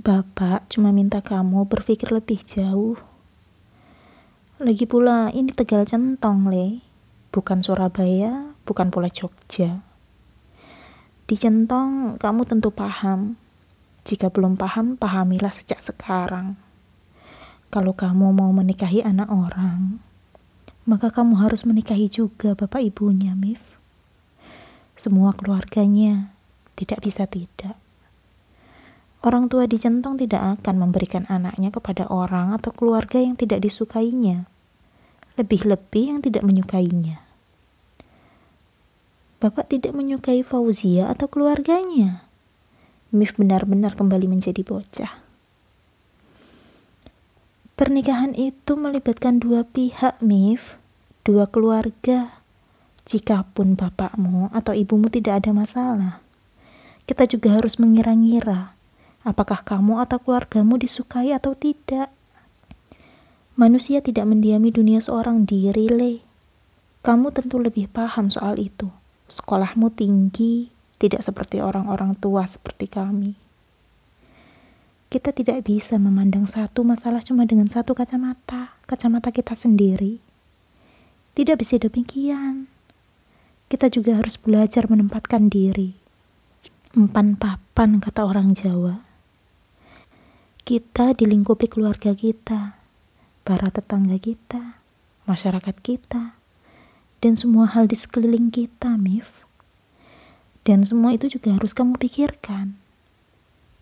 Bapak cuma minta kamu berpikir lebih jauh. Lagi pula ini Tegal Centong, Le. Bukan Surabaya, bukan pula Jogja. Di Centong kamu tentu paham. Jika belum paham, pahamilah sejak sekarang. Kalau kamu mau menikahi anak orang, maka kamu harus menikahi juga bapak ibunya, Mif. Semua keluarganya tidak bisa tidak. Orang tua di centong tidak akan memberikan anaknya kepada orang atau keluarga yang tidak disukainya, lebih-lebih yang tidak menyukainya. Bapak tidak menyukai Fauzia atau keluarganya. Mif benar-benar kembali menjadi bocah. Pernikahan itu melibatkan dua pihak, Mif, dua keluarga. Jikapun bapakmu atau ibumu tidak ada masalah, kita juga harus mengira-ngira apakah kamu atau keluargamu disukai atau tidak. Manusia tidak mendiami dunia seorang diri, Le. Kamu tentu lebih paham soal itu. Sekolahmu tinggi, tidak seperti orang-orang tua seperti kami. Kita tidak bisa memandang satu masalah cuma dengan satu kacamata, kacamata kita sendiri. Tidak bisa demikian. Kita juga harus belajar menempatkan diri. Empan papan kata orang Jawa. Kita dilingkupi keluarga kita, para tetangga kita, masyarakat kita, dan semua hal di sekeliling kita, Mif. Dan semua itu juga harus kamu pikirkan.